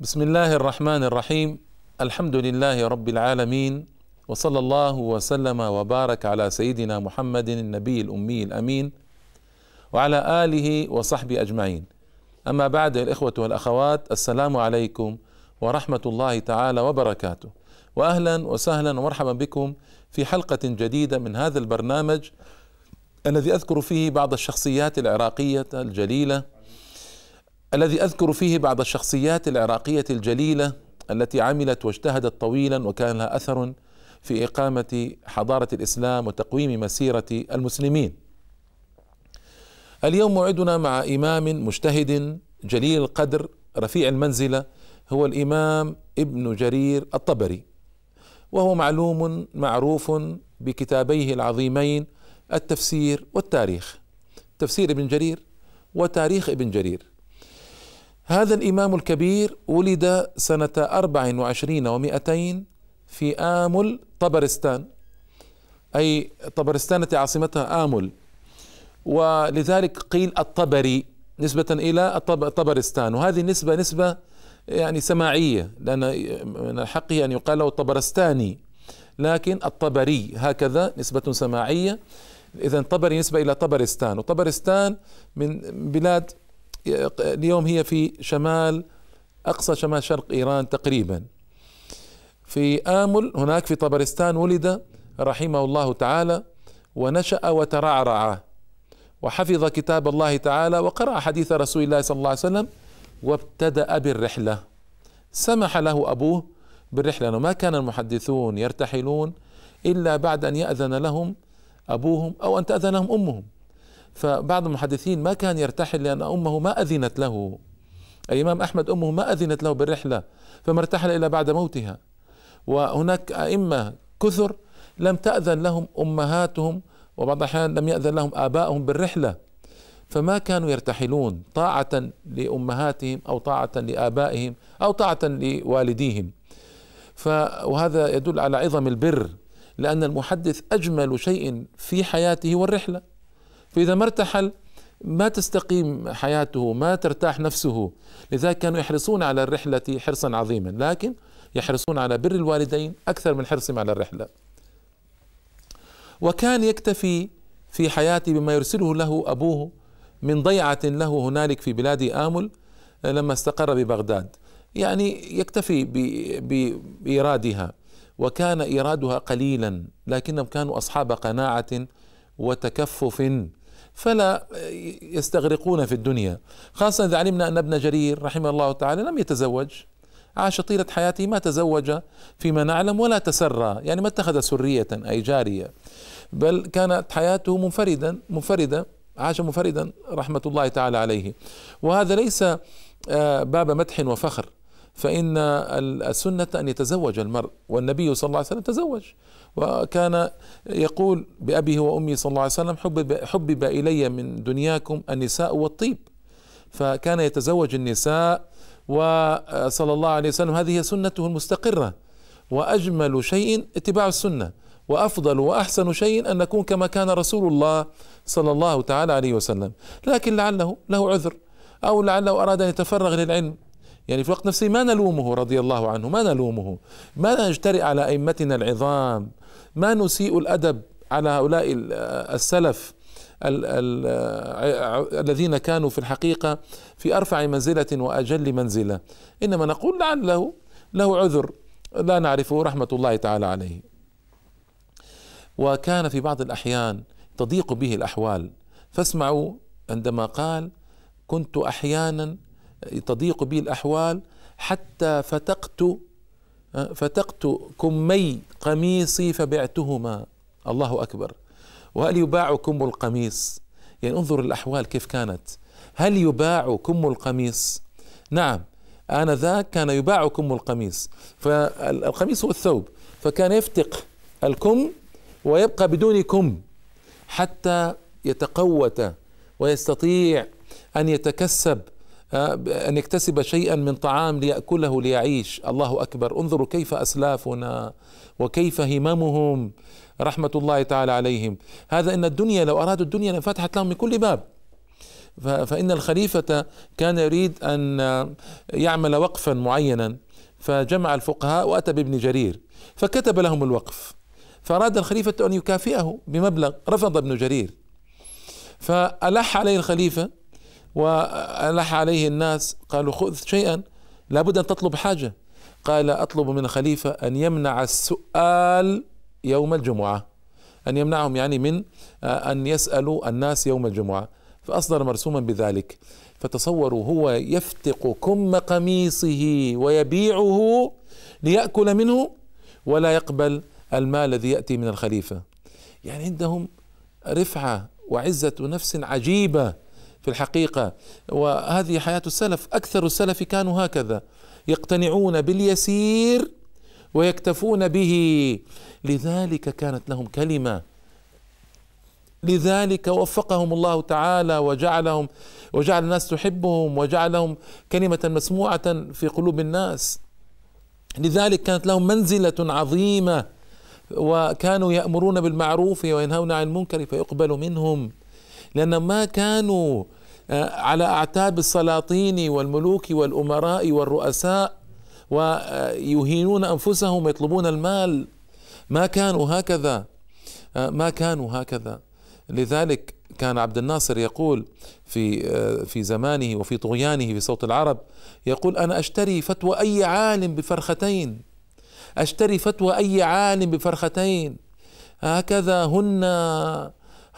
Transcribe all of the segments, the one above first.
بسم الله الرحمن الرحيم الحمد لله رب العالمين وصلى الله وسلم وبارك على سيدنا محمد النبي الامي الامين وعلى اله وصحبه اجمعين اما بعد الاخوه والاخوات السلام عليكم ورحمه الله تعالى وبركاته واهلا وسهلا ومرحبا بكم في حلقه جديده من هذا البرنامج الذي اذكر فيه بعض الشخصيات العراقيه الجليله الذي أذكر فيه بعض الشخصيات العراقية الجليلة التي عملت واجتهدت طويلا وكان لها أثر في إقامة حضارة الإسلام وتقويم مسيرة المسلمين. اليوم موعدنا مع إمام مجتهد جليل القدر رفيع المنزلة هو الإمام ابن جرير الطبري وهو معلوم معروف بكتابيه العظيمين التفسير والتاريخ. تفسير ابن جرير وتاريخ ابن جرير. هذا الإمام الكبير ولد سنة أربع وعشرين ومائتين في آمل طبرستان. أي طبرستان التي عاصمتها آمل. ولذلك قيل الطبري نسبة إلى طبرستان. وهذه النسبة نسبة يعني سماعية لأن من الحق أن يقال له الطبرستاني لكن الطبري هكذا نسبة سماعية. إذا طبري نسبة إلى طبرستان. وطبرستان من بلاد اليوم هي في شمال أقصى شمال شرق إيران تقريبا. في آمل هناك في طبرستان ولد رحمه الله تعالى ونشأ وترعرع. وحفظ كتاب الله تعالى وقرأ حديث رسول الله صلى الله عليه وسلم وابتدأ بالرحلة. سمح له أبوه بالرحلة. وما كان المحدثون يرتحلون إلا بعد أن يأذن لهم أبوهم أو أن تأذن لهم أمهم. فبعض المحدثين ما كان يرتحل لأن أمه ما أذنت له. الإمام أحمد أمه ما أذنت له بالرحلة فما ارتحل إلا بعد موتها. وهناك أئمة كثر لم تأذن لهم أمهاتهم وبعض الأحيان لم يأذن لهم آبائهم بالرحلة. فما كانوا يرتحلون طاعة لأمهاتهم أو طاعة لآبائهم أو طاعة لوالديهم. وهذا يدل على عظم البر لأن المحدث أجمل شيء في حياته والرحلة فإذا ما ارتحل ما تستقيم حياته ما ترتاح نفسه. لذلك كانوا يحرصون على الرحلة حرصا عظيما. لكن يحرصون على بر الوالدين أكثر من حرصهم على الرحلة. وكان يكتفي في حياته بما يرسله له أبوه من ضيعة له هنالك في بلاد آمل لما استقر ببغداد. يعني يكتفي بإيرادها. وكان إيرادها قليلا لكنهم كانوا أصحاب قناعة وتكفف فلا يستغرقون في الدنيا. خاصة إذا علمنا أن ابن جرير رحمه الله تعالى لم يتزوج. عاش طيلة حياته ما تزوج فيما نعلم ولا تسرى. يعني ما اتخذ سرية أي جارية. بل كانت حياته منفردا منفردة عاش منفردا رحمة الله تعالى عليه. وهذا ليس باب مدح وفخر. فإن السنة أن يتزوج المرء والنبي صلى الله عليه وسلم تزوج. وكان يقول بأبيه وأمي صلى الله عليه وسلم حبب, حبب إلي من دنياكم النساء والطيب. فكان يتزوج النساء وصلى الله عليه وسلم هذه سنته المستقرة. وأجمل شيء اتباع السنة وأفضل وأحسن شيء أن نكون كما كان رسول الله صلى الله تعالى عليه وسلم. لكن لعله له عذر أو لعله أراد أن يتفرغ للعلم. يعني في الوقت نفسه ما نلومه رضي الله عنه ما نلومه. ما نجترئ على أئمتنا العظام. ما نسيء الأدب على هؤلاء السلف ال ال الذين كانوا في الحقيقة في أرفع منزلة وأجل منزلة. إنما نقول لعله له عذر. لا نعرفه رحمة الله تعالى عليه. وكان في بعض الأحيان تضيق به الأحوال. فاسمعوا عندما قال كنت أحيانا تضيق بي الأحوال حتى فتقت فتقت كمي قميصي فبعتهما. الله أكبر. وهل يباع كم القميص؟ يعني انظر الأحوال كيف كانت. هل يباع كم القميص؟ نعم آنذاك كان يباع كم القميص. فالقميص هو الثوب فكان يفتق الكم ويبقى بدون كم حتى يتقوت ويستطيع أن يتكسب أن يكتسب شيئا من طعام ليأكله ليعيش. الله أكبر. انظروا كيف أسلافنا وكيف هممهم. رحمة الله تعالى عليهم. هذا إن الدنيا لو أرادوا الدنيا لانفتحت لهم من كل باب. فإن الخليفة كان يريد أن يعمل وقفا معينا فجمع الفقهاء وأتى بابن جرير فكتب لهم الوقف. فأراد الخليفة أن يكافئه بمبلغ رفض ابن جرير. فألح عليه الخليفة وألح عليه الناس قالوا خذ شيئا لابد أن تطلب حاجة. قال أطلب من الخليفة أن يمنع السؤال يوم الجمعة. أن يمنعهم يعني من أن يسألوا الناس يوم الجمعة. فأصدر مرسوما بذلك. فتصوروا هو يفتق كم قميصه ويبيعه ليأكل منه ولا يقبل المال الذي يأتي من الخليفة. يعني عندهم رفعة وعزة نفس عجيبة. في الحقيقة. وهذه حياة السلف أكثر السلف كانوا هكذا يقتنعون باليسير ويكتفون به. لذلك كانت لهم كلمة. لذلك وفقهم الله تعالى وجعلهم وجعل الناس تحبهم وجعلهم كلمة مسموعة في قلوب الناس. لذلك كانت لهم منزلة عظيمة. وكانوا يأمرون بالمعروف وينهون عن المنكر فيقبل منهم. لأن ما كانوا على أعتاب السلاطين والملوك والأمراء والرؤساء ويهينون أنفسهم ويطلبون المال. ما كانوا هكذا. آه، ما كانوا هكذا. لذلك كان عبد الناصر يقول في آه، في زمانه وفي طغيانه في صوت العرب يقول أنا أشتري فتوى أي عالم بفرختين. أشتري فتوى أي عالم بفرختين. هكذا هن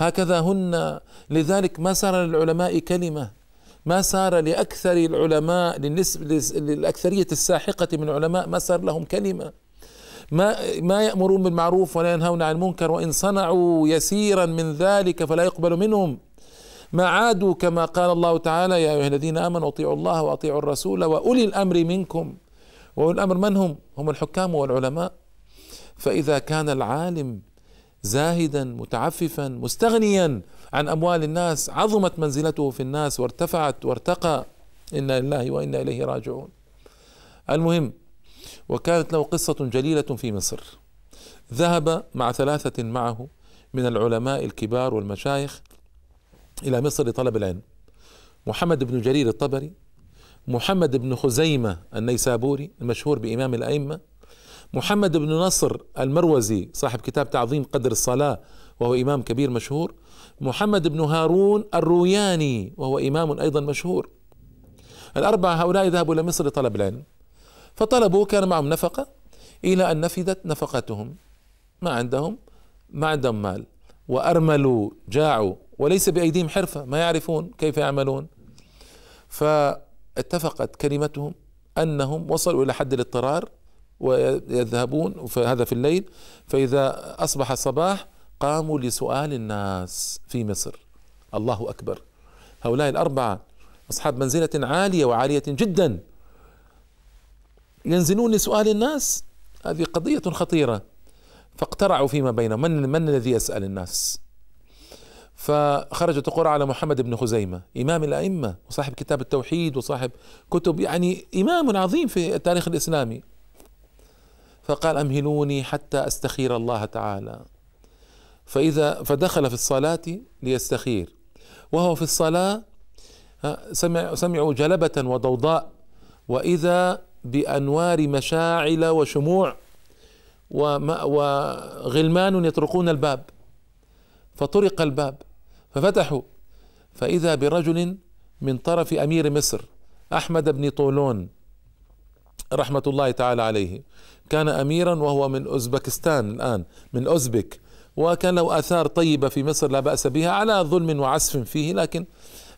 هكذا هن. لذلك ما صار للعلماء كلمة ما صار لأكثر العلماء للأكثرية الساحقة من العلماء ما صار لهم كلمة. ما ما يأمرون بالمعروف ولا ينهون عن المنكر وإن صنعوا يسيرا من ذلك فلا يقبل منهم. ما عادوا كما قال الله تعالى يا أيها الذين آمنوا أطيعوا الله وأطيعوا الرسول وأولي الأمر منكم. وأولي الأمر من هم؟ هم الحكام والعلماء. فإذا كان العالم زاهدا متعففا مستغنيا عن أموال الناس عظمت منزلته في الناس وارتفعت وارتقى. إنا لله وإنا إليه راجعون. المهم وكانت له قصة جليلة في مصر. ذهب مع ثلاثة معه من العلماء الكبار والمشايخ إلى مصر لطلب العلم. محمد بن جرير الطبري محمد بن خزيمة النيسابوري المشهور بإمام الأئمة محمد بن نصر المروزي صاحب كتاب تعظيم قدر الصلاة وهو إمام كبير مشهور. محمد بن هارون الروياني وهو إمام أيضا مشهور. الأربعة هؤلاء ذهبوا إلى مصر لطلب العلم. فطلبوا كان معهم نفقة إلى أن نفدت نفقتهم ما عندهم؟ ما عندهم مال. وأرملوا جاعوا وليس بأيديهم حرفة. ما يعرفون كيف يعملون. فاتفقت كلمتهم أنهم وصلوا إلى حد الاضطرار. ويذهبون هذا في الليل. فإذا أصبح الصباح قاموا لسؤال الناس في مصر. الله أكبر. هؤلاء الأربعة أصحاب منزلة عالية وعالية جدا. ينزلون لسؤال الناس؟ هذه قضية خطيرة. فاقترعوا فيما بينهم. من من الذي يسأل الناس؟ فخرجت القرعة على محمد بن خزيمة إمام الأئمة وصاحب كتاب التوحيد وصاحب كتب يعني إمام عظيم في التاريخ الإسلامي. فقال أمهلوني حتى أستخير الله تعالى. فإذا فدخل في الصلاة ليستخير. وهو في الصلاة سمع سمعوا جلبة وضوضاء. وإذا بأنوار مشاعل وشموع وغلمان يطرقون الباب. فطرق الباب ففتحوا. فإذا برجل من طرف أمير مصر أحمد بن طولون رحمه الله تعالى عليه. كان اميرا وهو من أوزبكستان الآن من أوزبك. وكان له آثار طيبة في مصر لا بأس بها على ظلم وعسف فيه لكن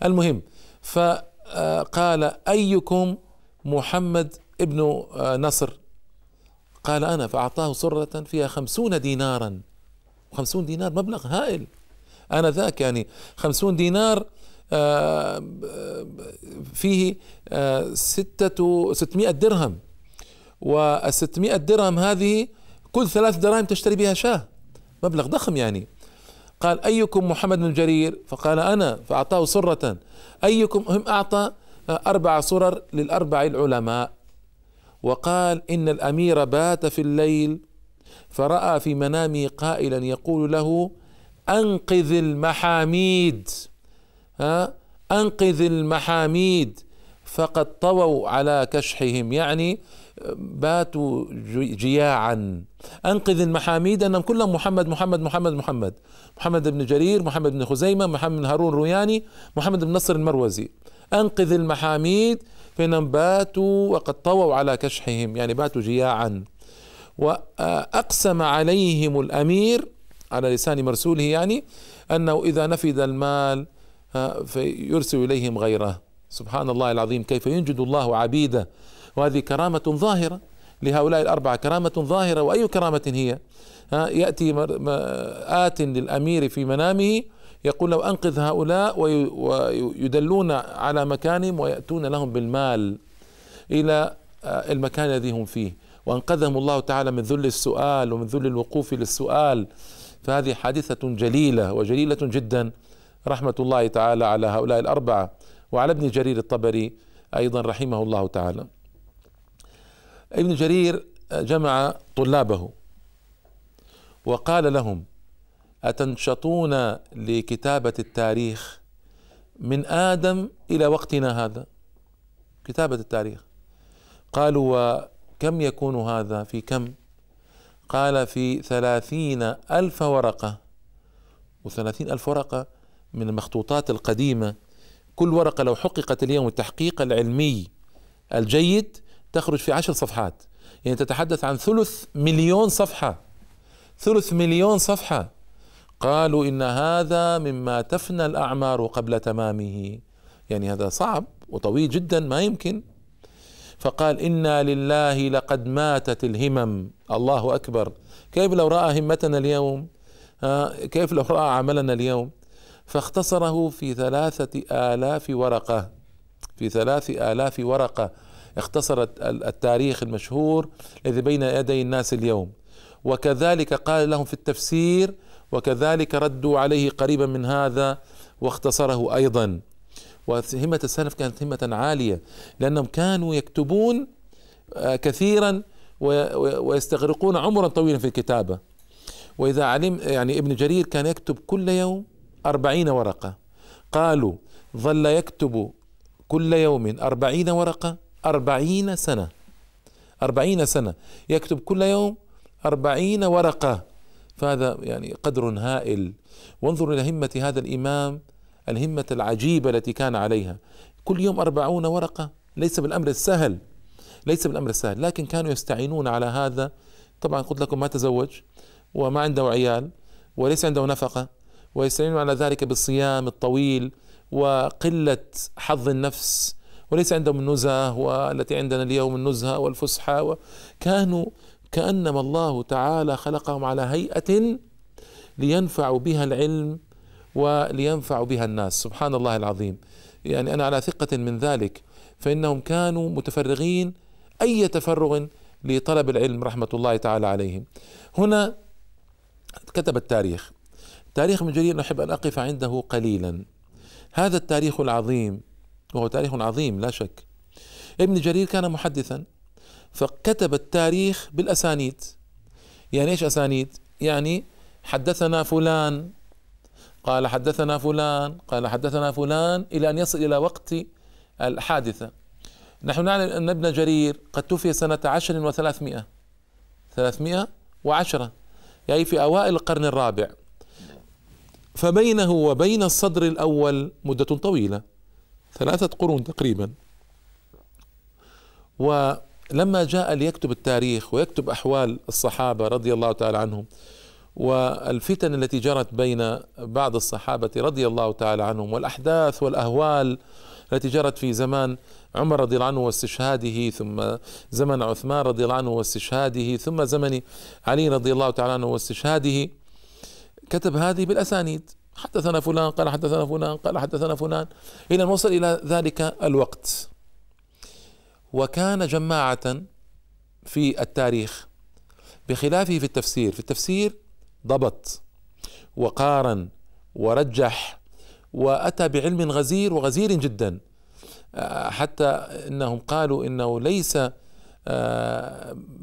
المهم فقال أيكم محمد ابن نصر؟ قال أنا. فأعطاه صرة فيها خمسون دينارا. خمسون دينار مبلغ هائل. أنا ذاك يعني خمسون دينار فيه آه، ستة ستمائة درهم. والستمائة درهم هذه كل ثلاث دراهم تشتري بها شاة مبلغ ضخم يعني. قال أيكم محمد بن جرير؟ فقال أنا. فأعطاه صرة أيكم هم أعطى أربع صرر للأربع العلماء. وقال إن الأمير بات في الليل فرأى في منامه قائلا يقول له أنقذ المحاميد. أنقذ المحاميد. فقد طووا على كشحهم. يعني باتوا جياعا. أنقذ المحاميد. انهم كلهم محمد محمد محمد محمد. محمد بن جرير محمد بن خزيمة محمد بن هارون الروياني محمد بن نصر المروزي. أنقذ المحاميد. فإنهم باتوا وقد طووا على كشحهم. يعني باتوا جياعا. وأقسم عليهم الأمير على لسان مرسوله يعني أنه إذا نفد المال فيرسل إليهم غيره. سبحان الله العظيم كيف ينجد الله عبيده. وهذه كرامة ظاهرة لهؤلاء الأربعة كرامة ظاهرة. وأي كرامة هي؟ يأتي آت للأمير في منامه يقول له أنقذ هؤلاء ويدلون على مكانهم ويأتون لهم بالمال إلى آه، المكان الذي هم فيه. وأنقذهم الله تعالى من ذل السؤال ومن ذل الوقوف للسؤال. فهذه حادثة جليلة وجليلة جدا. رحمة الله تعالى على هؤلاء الأربعة. وعلى ابن جرير الطبري أيضا رحمه الله تعالى. ابن جرير جمع طلابه وقال لهم أتنشطون لكتابة التاريخ من آدم إلى وقتنا هذا؟ كتابة التاريخ. قالوا وكم يكون هذا؟ في كم؟ قال في ثلاثين ألف ورقة. وثلاثين ألف ورقة؟ من المخطوطات القديمة. كل ورقة لو حققت اليوم التحقيق العلمي الجيد تخرج في عشر صفحات. يعني تتحدث عن ثلث مليون صفحة. ثلث مليون صفحة. قالوا إن هذا مما تفنى الأعمار قبل تمامه. يعني هذا صعب وطويل جدا ما يمكن. فقال إنا لله لقد ماتت الهمم. الله أكبر. كيف لو رأى همتنا اليوم؟ كيف لو رأى عملنا اليوم؟ فاختصره في ثلاثة آلاف ورقة في ثلاث آلاف ورقة. اختصر التاريخ المشهور الذي بين يدي الناس اليوم. وكذلك قال لهم في التفسير وكذلك ردوا عليه قريبا من هذا واختصره أيضا. وهمة السلف كانت همة عالية لأنهم كانوا يكتبون آه، كثيرا ويستغرقون عمرا طويلا في الكتابة. وإذا علم يعني ابن جرير كان يكتب كل يوم أربعين ورقة. قالوا ظل يكتب كل يوم أربعين ورقة أربعين سنة. أربعين سنة. يكتب كل يوم أربعين ورقة. فهذا يعني قدر هائل. وانظر إلى همة هذا الإمام الهمة العجيبة التي كان عليها. كل يوم أربعون ورقة. ليس بالأمر السهل. ليس بالأمر السهل. لكن كانوا يستعينون على هذا. طبعا قلت لكم ما تزوج وما عنده عيال وليس عنده نفقة. ويستعينون على ذلك بالصيام الطويل وقلة حظ النفس وليس عندهم النزهة والتي عندنا اليوم النزهة والفسحة كانوا كأنما الله تعالى خلقهم على هيئة لينفعوا بها العلم ولينفعوا بها الناس. سبحان الله العظيم. يعني أنا على ثقة من ذلك فإنهم كانوا متفرغين أي تفرغ لطلب العلم رحمة الله تعالى عليهم. هنا كتب التاريخ. تاريخ ابن جرير نحب أن أقف عنده قليلا. هذا التاريخ العظيم وهو تاريخ عظيم لا شك. ابن جرير كان محدثا فكتب التاريخ بالأسانيد. يعني إيش أسانيد؟ يعني حدثنا فلان قال حدثنا فلان قال حدثنا فلان إلى أن يصل إلى وقت الحادثة. نحن نعلم أن ابن جرير قد توفي سنة عشر وثلاثمائة. ثلاثمائة وعشرة. يعني في أوائل القرن الرابع. فبينه وبين الصدر الأول مدة طويلة ثلاثة قرون تقريبا. ولما جاء ليكتب التاريخ ويكتب أحوال الصحابة رضي الله تعالى عنهم والفتن التي جرت بين بعض الصحابة رضي الله تعالى عنهم والأحداث والأهوال التي جرت في زمان عمر رضي الله عنه واستشهاده ثم زمن عثمان رضي الله عنه واستشهاده ثم زمن علي رضي الله تعالى عنه واستشهاده كتب هذه بالأسانيد. حدثنا فلان قال حدثنا فلان قال حدثنا فلان. إلى أن وصل إلى ذلك الوقت. وكان جماعة في التاريخ بخلافه في التفسير. في التفسير ضبط وقارن ورجح وأتى بعلم غزير وغزير جدا. حتى إنهم قالوا إنه ليس آه،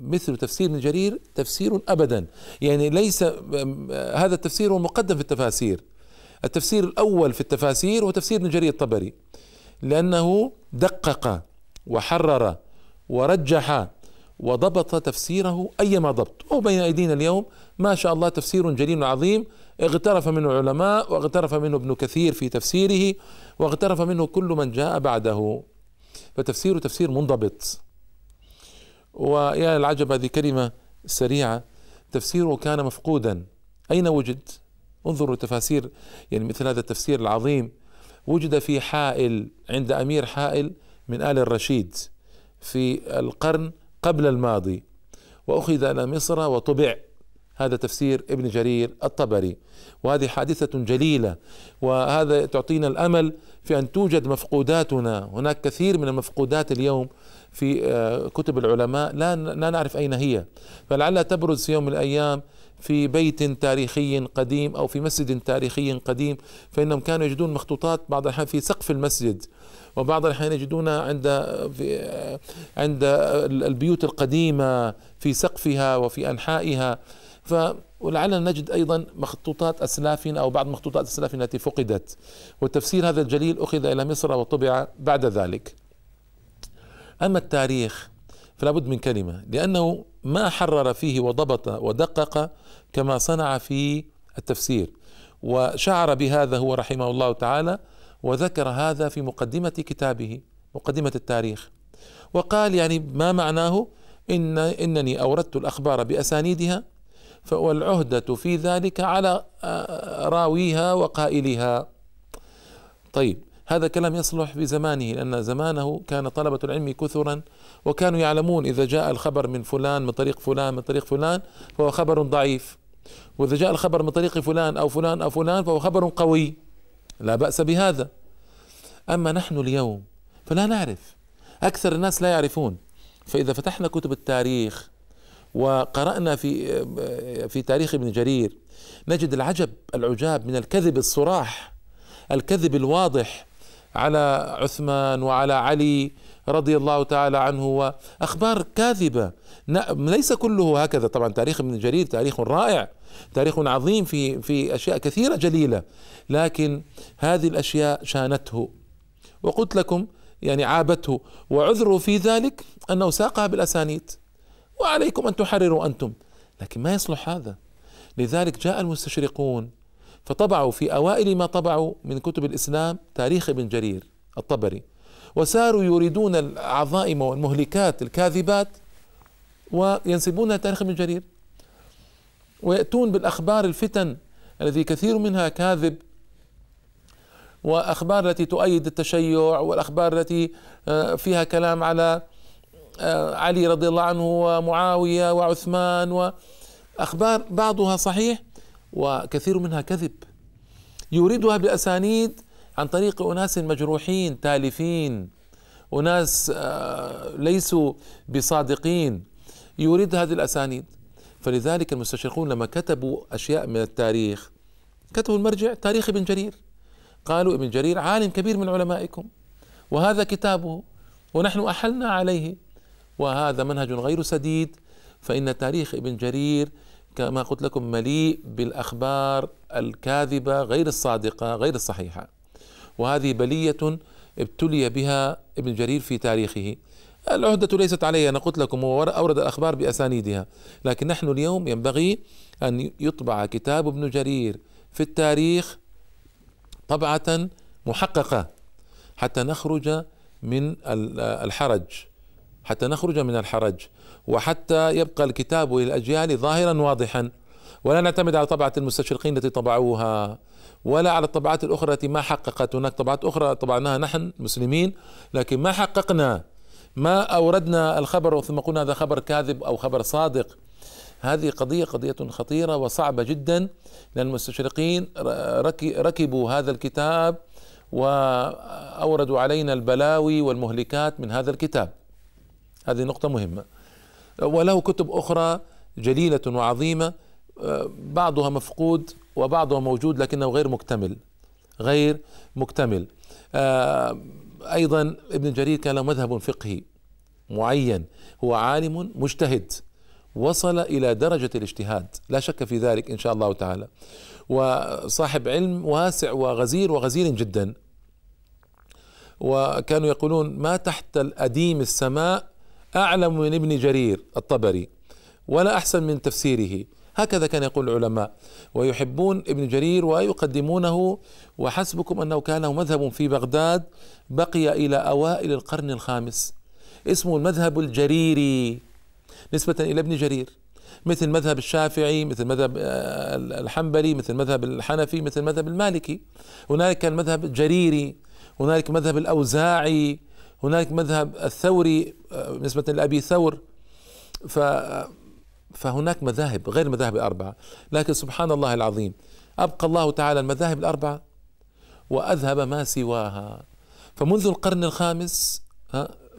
مثل تفسير ابن جرير تفسير ابدا. يعني ليس هذا التفسير هو مقدم في التفاسير. التفسير الأول في التفاسير هو تفسير ابن جرير الطبري لأنه دقق وحرر ورجح وضبط تفسيره أيما ضبط. وهو بين أيدينا اليوم ما شاء الله تفسير جليل عظيم. اغترف منه العلماء واغترف منه ابن كثير في تفسيره واغترف منه كل من جاء بعده. فتفسيره تفسير منضبط. ويا العجب هذه كلمة سريعة. تفسيره كان مفقودا. أين وجد؟ انظروا تفاسير يعني مثل هذا التفسير العظيم وجد في حائل عند أمير حائل من آل الرشيد في القرن قبل الماضي. وأخذ إلى مصر وطبع. هذا تفسير ابن جرير الطبري. وهذه حادثة جليلة وهذا تعطينا الأمل في أن توجد مفقوداتنا. هناك كثير من المفقودات اليوم في آه، كتب العلماء. لا لا نعرف أين هي. فلعلها تبرز في يوم من الأيام في بيت تاريخي قديم أو في مسجد تاريخي قديم فإنهم كانوا يجدون مخطوطات بعض الأحيان في سقف المسجد. وبعض الأحيان يجدونها عند في عند البيوت القديمة في سقفها وفي أنحائها. ف ولعلنا نجد أيضا مخطوطات أسلافنا أو بعض مخطوطات أسلافنا التي فقدت. والتفسير هذا الجليل أخذ إلى مصر وطبع بعد ذلك. أما التاريخ فلا بد من كلمة لأنه ما حرر فيه وضبط ودقق كما صنع في التفسير. وشعر بهذا هو رحمه الله تعالى وذكر هذا في مقدمة كتابه مقدمة التاريخ. وقال يعني ما معناه؟ ان إنني أوردت الأخبار بأسانيدها والعهدة في ذلك على آه، راويها وقائلها. طيب هذا كلام يصلح في زمانه لأن زمانه كان طلبة العلم كثرا وكانوا يعلمون إذا جاء الخبر من فلان من طريق فلان من طريق فلان فهو خبر ضعيف. وإذا جاء الخبر من طريق فلان أو فلان أو فلان فهو خبر قوي. لا بأس بهذا. أما نحن اليوم فلا نعرف. أكثر الناس لا يعرفون. فإذا فتحنا كتب التاريخ وقرأنا في في تاريخ ابن جرير نجد العجب العجاب من الكذب الصراح الكذب الواضح على عثمان وعلى علي رضي الله تعالى عنه وأخبار كاذبة. ليس كله هكذا. طبعا تاريخ ابن جرير تاريخ رائع تاريخ عظيم في في أشياء كثيرة جليلة لكن هذه الأشياء شانته وقلت لكم يعني عابته وعذره في ذلك أنه ساقها بالأسانيد. وعليكم أن تحرروا أنتم. لكن ما يصلح هذا. لذلك جاء المستشرقون فطبعوا في أوائل ما طبعوا من كتب الإسلام تاريخ ابن جرير الطبري. وساروا يريدون العظائم والمهلكات الكاذبات وينسبونها تاريخ ابن جرير. ويأتون بالأخبار الفتن الذي كثير منها كاذب وأخبار التي تؤيد التشيع والأخبار التي آه، فيها كلام على علي رضي الله عنه ومعاوية وعثمان وأخبار بعضها صحيح وكثير منها كذب. يوردها باسانيد عن طريق أناس مجروحين تالفين. أناس آه، ليسوا بصادقين. يورد هذه الأسانيد. فلذلك المستشرقون لما كتبوا أشياء من التاريخ كتبوا المرجع تاريخ ابن جرير. قالوا ابن جرير عالم كبير من علمائكم وهذا كتابه ونحن أحلنا عليه. وهذا منهج غير سديد فإن تاريخ ابن جرير كما قلت لكم مليء بالأخبار الكاذبة غير الصادقة غير الصحيحة. وهذه بلية ابتلي بها ابن جرير في تاريخه. العهدة ليست علي أنا قلت لكم أورد الأخبار بأسانيدها. لكن نحن اليوم ينبغي أن يطبع كتاب ابن جرير في التاريخ طبعة محققة حتى نخرج من الحرج. حتى نخرج من الحرج. وحتى يبقى الكتاب للأجيال ظاهرا واضحا. ولا نعتمد على طبعة المستشرقين التي طبعوها ولا على الطبعات الأخرى التي ما حققت. هناك طبعات أخرى طبعناها نحن مسلمين لكن ما حققنا. ما أوردنا الخبر ثم قلنا هذا خبر كاذب أو خبر صادق. هذه قضية قضية خطيرة وصعبة جدا. لأن المستشرقين ركبوا هذا الكتاب وأوردوا علينا البلاوي والمهلكات من هذا الكتاب. هذه نقطة مهمة. وله كتب أخرى جليلة وعظيمة بعضها مفقود وبعضها موجود لكنه غير مكتمل غير مكتمل. أيضا ابن جرير كان له مذهب فقهي معين هو عالم مجتهد وصل إلى درجة الاجتهاد لا شك في ذلك إن شاء الله تعالى. وصاحب علم واسع وغزير وغزير جدا. وكانوا يقولون ما تحت الأديم السماء أعلم من ابن جرير الطبري ولا أحسن من تفسيره. هكذا كان يقول العلماء. ويحبون ابن جرير ويقدمونه وحسبكم أنه كان مذهب في بغداد بقي إلى أوائل القرن الخامس. اسمه المذهب الجريري. نسبة إلى ابن جرير. مثل مذهب الشافعي مثل مذهب آه، الحنبلي مثل مذهب الحنفي مثل مذهب المالكي. هنالك المذهب الجريري هنالك مذهب الأوزاعي هنالك مذهب الثوري آه، نسبة لأبي ثور ف فهناك مذاهب غير المذاهب الأربعة. لكن سبحان الله العظيم أبقى الله تعالى المذاهب الأربعة وأذهب ما سواها. فمنذ القرن الخامس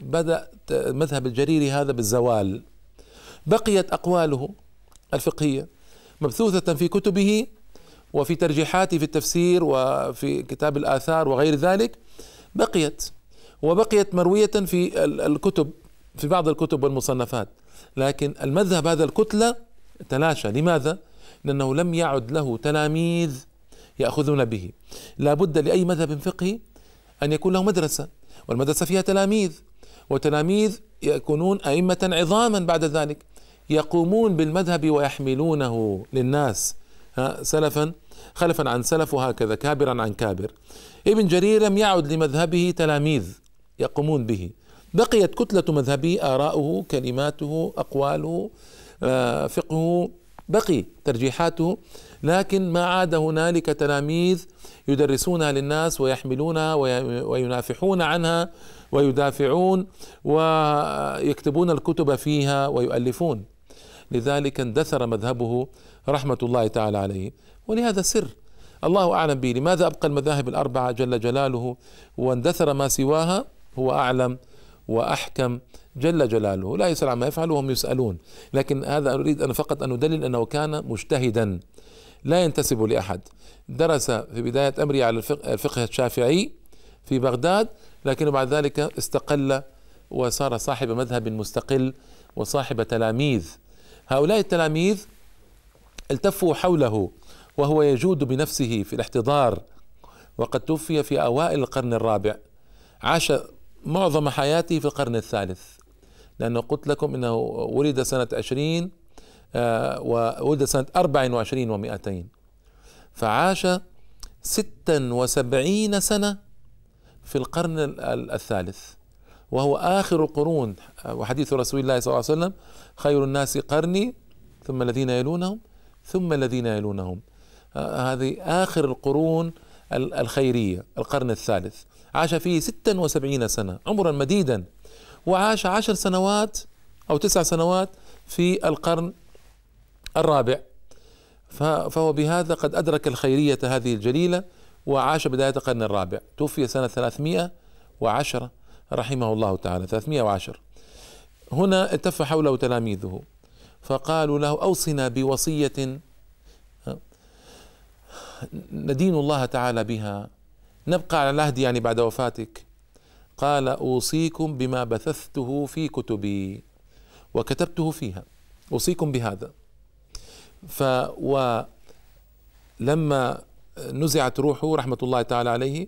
بدأ مذهب الجريري هذا بالزوال. بقيت أقواله الفقهية مبثوثة في كتبه وفي ترجيحاته في التفسير وفي كتاب الآثار وغير ذلك. بقيت وبقيت مروية في الكتب في بعض الكتب والمصنفات. لكن المذهب هذا الكتلة تلاشى. لماذا؟ لأنه لم يعد له تلاميذ يأخذون به. لا بد لأي مذهب فقهي أن يكون له مدرسة والمدرسة فيها تلاميذ وتلاميذ يكونون أئمة عظاما بعد ذلك يقومون بالمذهب ويحملونه للناس. سلفا خلفا عن سلف وهكذا كابرا عن كابر. ابن جرير لم يعد لمذهبه تلاميذ. يقومون به. بقيت كتلة مذهبه آراؤه كلماته أقواله آه، فقهه بقي ترجيحاته. لكن ما عاد هنالك تلاميذ يدرسونها للناس ويحملونها وينافحون عنها ويدافعون ويكتبون الكتب فيها ويؤلفون. لذلك اندثر مذهبه رحمة الله تعالى عليه. ولهذا سر. الله أعلم به لماذا أبقى المذاهب الأربعة جل جلاله واندثر ما سواها؟ هو أعلم وأحكم جل جلاله. لا يسأل عما يفعل وهم يسألون. لكن هذا أريد أن فقط أن أدلل أنه كان مجتهدا. لا ينتسب لأحد. درس في بداية أمره على الفقه الشافعي في بغداد لكن بعد ذلك استقل وصار صاحب مذهب مستقل وصاحب تلاميذ. هؤلاء التلاميذ التفوا حوله وهو يجود بنفسه في الاحتضار وقد توفي في أوائل القرن الرابع. عاش معظم حياته في القرن الثالث. لأنه قلت لكم أنه ولد سنة عشرين آه، وولد سنة أربع وعشرين ومائتين فعاش ستا وسبعين سنة في القرن الثالث. وهو آخر القرون وحديث رسول الله صلى الله عليه وسلم خير الناس قرني ثم الذين يلونهم ثم الذين يلونهم. هذه آخر القرون الخيرية القرن الثالث. عاش فيه ستا وسبعين سنة عمرا مديدا. وعاش عشر سنوات أو تسع سنوات في القرن الرابع. فهو بهذا قد أدرك الخيرية هذه الجليلة وعاش بداية القرن الرابع. توفي سنة 310 رحمه الله تعالى. 310 هنا التف حوله تلاميذه. فقالوا له أوصنا بوصية ندين الله تعالى بها. نبقى على العهد يعني بعد وفاتك. قال أوصيكم بما بثثته في كتبي وكتبته فيها. أوصيكم بهذا. ف ولما نزعت روحه رحمة الله تعالى عليه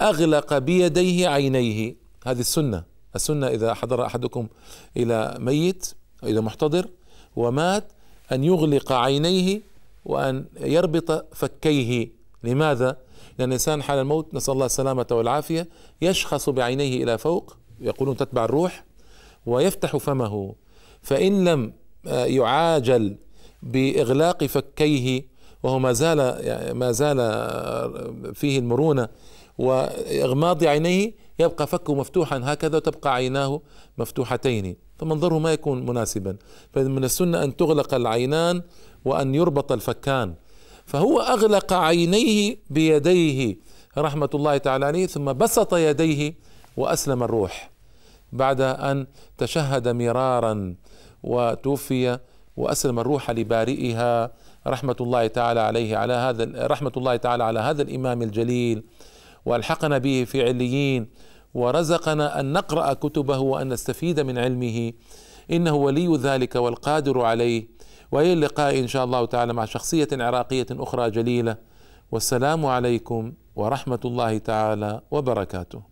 أغلق بيديه عينيه. هذه السنة. السنة إذا حضر أحدكم إلى ميت أو إلى محتضر ومات أن يغلق عينيه وأن يربط فكيه. لماذا؟ لأن الإنسان حال الموت نسأل الله السلامة والعافية يشخص بعينيه إلى فوق يقولون تتبع الروح ويفتح فمه. فإن لم آه، يعاجل بإغلاق فكيه وهو ما زال يعني ما زال آه، فيه المرونة وإغماض عينيه يبقى فكه مفتوحا هكذا وتبقى عيناه مفتوحتين. فمنظره ما يكون مناسبا. فمن السنة أن تغلق العينان وأن يربط الفكان. فهو أغلق عينيه بيديه رحمة الله تعالى عليه ثم بسط يديه وأسلم الروح بعد أن تشهد مرارا وتوفي وأسلم الروح لبارئها رحمة الله تعالى عليه على هذا رحمة الله تعالى على هذا الإمام الجليل. وألحقنا به في عليين ورزقنا أن نقرأ كتبه وأن نستفيد من علمه. إنه ولي ذلك والقادر عليه. وإلى اللقاء إن شاء الله تعالى مع شخصية عراقية أخرى جليلة. والسلام عليكم ورحمة الله تعالى وبركاته.